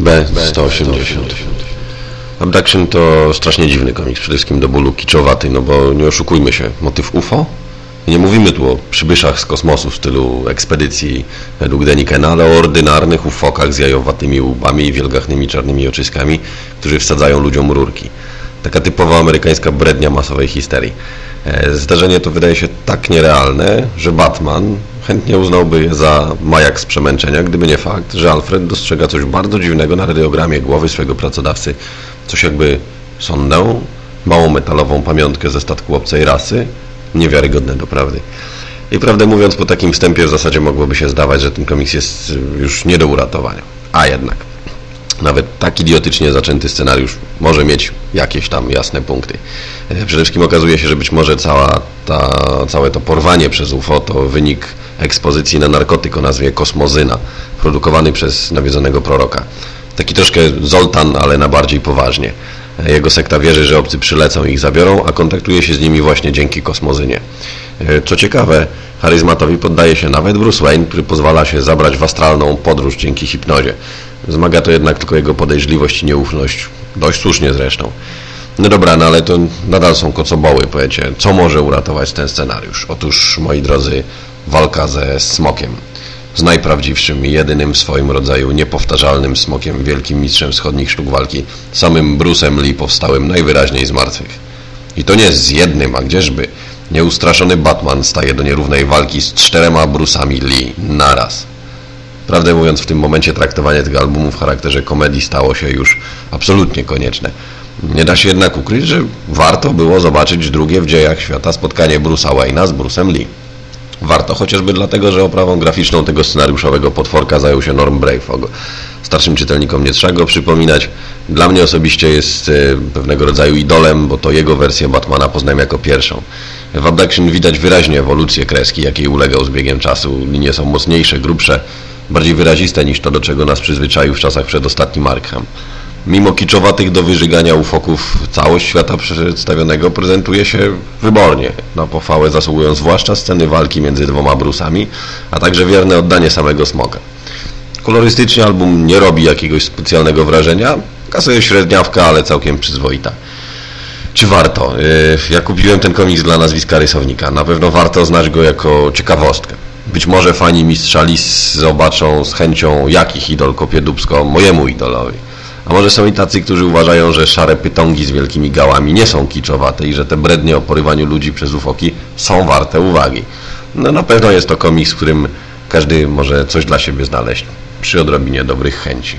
B180. Abduction to strasznie dziwny komiks, przede wszystkim do bólu kiczowaty, no bo nie oszukujmy się, motyw UFO? Nie mówimy tu o przybyszach z kosmosu w stylu ekspedycji według Denikena, ale o ordynarnych ufokach z jajowatymi łbami i wielgachnymi czarnymi oczyskami, którzy wsadzają ludziom rurki. Taka typowa amerykańska brednia masowej histerii. E, zdarzenie to wydaje się tak nierealne, że Batman chętnie uznałby je za majak z przemęczenia, gdyby nie fakt, że Alfred dostrzega coś bardzo dziwnego na radiogramie głowy swojego pracodawcy. Coś jakby sondę, małą metalową pamiątkę ze statku obcej rasy, niewiarygodne do prawdy. I prawdę mówiąc, po takim wstępie w zasadzie mogłoby się zdawać, że ten komiks jest już nie do uratowania. A jednak, nawet tak idiotycznie zaczęty scenariusz może mieć jakieś tam jasne punkty. E, przede wszystkim okazuje się, że być może cała ta, całe to porwanie przez UFO to wynik ekspozycji na narkotyk o nazwie kosmozyna, produkowany przez nawiedzonego proroka. Taki troszkę Zoltan, ale na bardziej poważnie. Jego sekta wierzy, że obcy przylecą i ich zabiorą, a kontaktuje się z nimi właśnie dzięki kosmozynie. E, co ciekawe, charyzmatowi poddaje się nawet Bruce Wayne, który pozwala się zabrać w astralną podróż dzięki hipnozie. Zmaga to jednak tylko jego podejrzliwość i nieufność. Dość słusznie zresztą. No dobra, no ale to nadal są kocoboły, powiecie. Co może uratować ten scenariusz? Otóż, moi drodzy, walka ze smokiem z najprawdziwszym i jedynym w swoim rodzaju niepowtarzalnym smokiem, wielkim mistrzem wschodnich sztuk walki, samym Bruce'em Lee powstałym najwyraźniej z martwych. I to nie z jednym, a gdzieżby. Nieustraszony Batman staje do nierównej walki z czterema Bruce'ami Lee naraz. Prawdę mówiąc, w tym momencie traktowanie tego albumu w charakterze komedii stało się już absolutnie konieczne. Nie da się jednak ukryć, że warto było zobaczyć drugie w dziejach świata spotkanie Bruce'a Wayne'a z Bruce'em Lee. Warto, chociażby dlatego, że oprawą graficzną tego scenariuszowego potworka zajął się Norm Brayfog. Starszym czytelnikom nie trzeba go przypominać. Dla mnie osobiście jest e, pewnego rodzaju idolem, bo to jego wersję Batmana poznałem jako pierwszą. W Abduction widać wyraźnie ewolucję kreski, jakiej ulegał z biegiem czasu. Linie są mocniejsze, grubsze, bardziej wyraziste niż to, do czego nas przyzwyczaił w czasach przedostatnim Arkham. Mimo kiczowatych do wyżygania ufoków całość świata przedstawionego prezentuje się wybornie. Na pochwałę zasługują zwłaszcza sceny walki między dwoma brusami, a także wierne oddanie samego smoka. Kolorystycznie album nie robi jakiegoś specjalnego wrażenia, kasuje średniawka, ale całkiem przyzwoita. Czy warto? Yy, ja kupiłem ten komiks dla nazwiska rysownika. Na pewno warto znać go jako ciekawostkę. Być może fani Mistrza Lis zobaczą z chęcią, jakich idol kopie dubsko mojemu idolowi. A może są i tacy, którzy uważają, że szare pytongi z wielkimi gałami nie są kiczowate i że te brednie o porywaniu ludzi przez ufoki są warte uwagi. No na pewno jest to komiks, w którym każdy może coś dla siebie znaleźć przy odrobinie dobrych chęci.